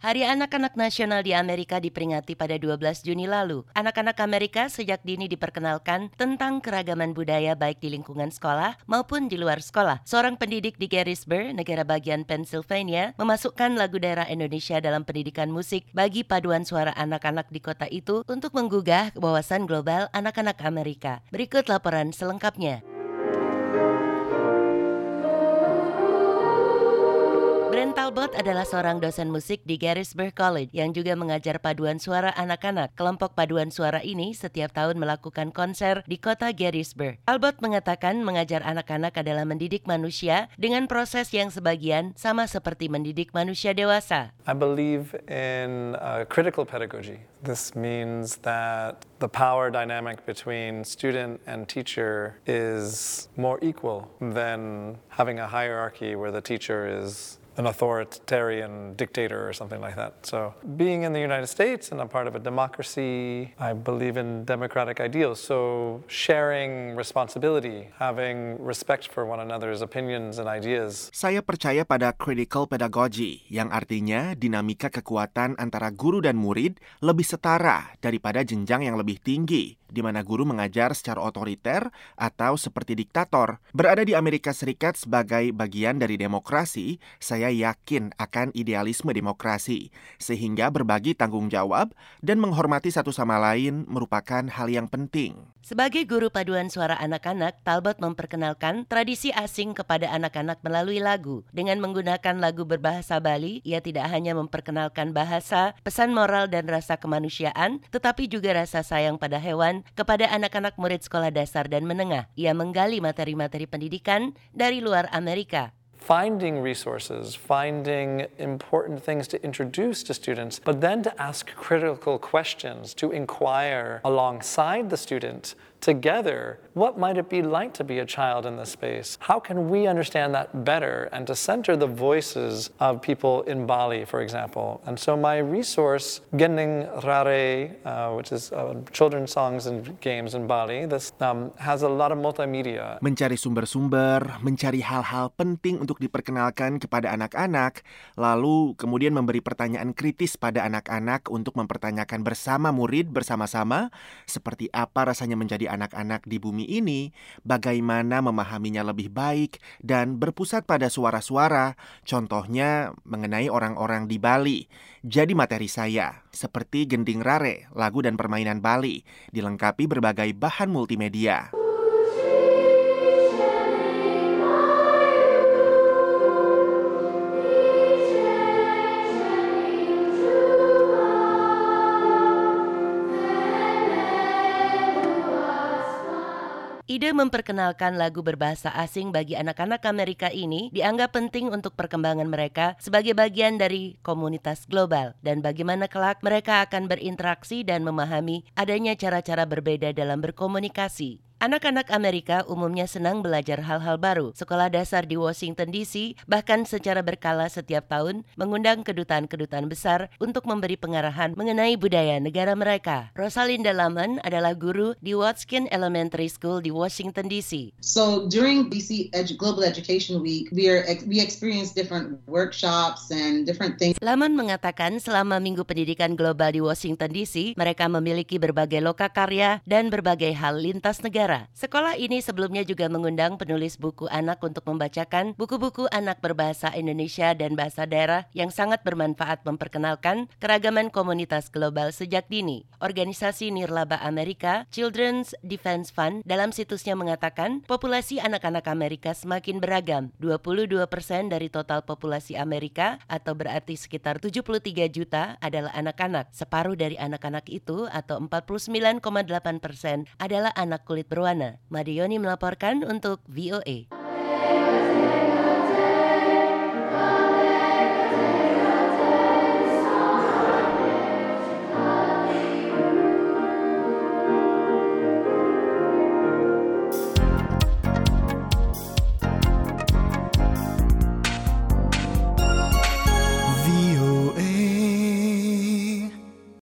Hari Anak-anak Nasional di Amerika diperingati pada 12 Juni lalu. Anak-anak Amerika sejak dini diperkenalkan tentang keragaman budaya baik di lingkungan sekolah maupun di luar sekolah. Seorang pendidik di Gettysburg, negara bagian Pennsylvania, memasukkan lagu daerah Indonesia dalam pendidikan musik bagi paduan suara anak-anak di kota itu untuk menggugah wawasan global anak-anak Amerika. Berikut laporan selengkapnya. Brent Talbot adalah seorang dosen musik di Gettysburg College yang juga mengajar paduan suara anak-anak. Kelompok paduan suara ini setiap tahun melakukan konser di kota Gettysburg. Talbot mengatakan mengajar anak-anak adalah mendidik manusia dengan proses yang sebagian sama seperti mendidik manusia dewasa. I believe in uh, critical pedagogy. This means that the power dynamic between student and teacher is more equal than having a hierarchy where the teacher is an authoritarian dictator or something like that. So, being in the United States and a part of a democracy, I believe in democratic ideals. So, sharing responsibility, having respect for one another's opinions and ideas. Saya percaya pada critical pedagogy, yang artinya dinamika kekuatan antara guru dan murid lebih setara daripada jenjang yang lebih tinggi di mana guru mengajar secara otoriter atau seperti diktator. Berada di Amerika Serikat sebagai bagian dari demokrasi, saya yakin akan idealisme demokrasi, sehingga berbagi tanggung jawab dan menghormati satu sama lain merupakan hal yang penting. Sebagai guru paduan suara anak-anak, Talbot memperkenalkan tradisi asing kepada anak-anak melalui lagu. Dengan menggunakan lagu berbahasa Bali, ia tidak hanya memperkenalkan bahasa, pesan moral dan rasa kemanusiaan, tetapi juga rasa sayang pada hewan kepada anak-anak murid sekolah dasar dan menengah. Ia menggali materi-materi pendidikan dari luar Amerika. Finding resources, finding important things to introduce to students, but then to ask critical questions, to inquire alongside the student together, what might it be like to be a child in this space? How can we understand that better and to center the voices of people in Bali, for example? And so my resource, Gending Rare, uh, which is uh, children's songs and games in Bali, this um, has a lot of multimedia. Mencari sumber-sumber, mencari hal-hal penting untuk diperkenalkan kepada anak-anak, lalu kemudian memberi pertanyaan kritis pada anak-anak untuk mempertanyakan bersama murid bersama-sama seperti apa rasanya menjadi anak-anak di bumi ini, bagaimana memahaminya lebih baik, dan berpusat pada suara-suara, contohnya mengenai orang-orang di Bali. Jadi materi saya, seperti gending rare, lagu dan permainan Bali, dilengkapi berbagai bahan multimedia. Ide memperkenalkan lagu berbahasa asing bagi anak-anak Amerika ini dianggap penting untuk perkembangan mereka sebagai bagian dari komunitas global dan bagaimana kelak mereka akan berinteraksi dan memahami adanya cara-cara berbeda dalam berkomunikasi. Anak-anak Amerika umumnya senang belajar hal-hal baru. Sekolah dasar di Washington DC bahkan secara berkala setiap tahun mengundang kedutaan-kedutaan besar untuk memberi pengarahan mengenai budaya negara mereka. Rosalinda Laman adalah guru di Watkin Elementary School di Washington DC. So during DC Edu Global Education Week, we are we experience different workshops and different things. Laman mengatakan selama Minggu Pendidikan Global di Washington DC, mereka memiliki berbagai lokakarya dan berbagai hal lintas negara Sekolah ini sebelumnya juga mengundang penulis buku anak untuk membacakan buku-buku anak berbahasa Indonesia dan bahasa daerah yang sangat bermanfaat memperkenalkan keragaman komunitas global sejak dini. Organisasi Nirlaba Amerika, Children's Defense Fund, dalam situsnya mengatakan populasi anak-anak Amerika semakin beragam. 22% dari total populasi Amerika atau berarti sekitar 73 juta adalah anak-anak. Separuh dari anak-anak itu atau 49,8% adalah anak kulit berwarna berwarna. Madioni melaporkan untuk VOA.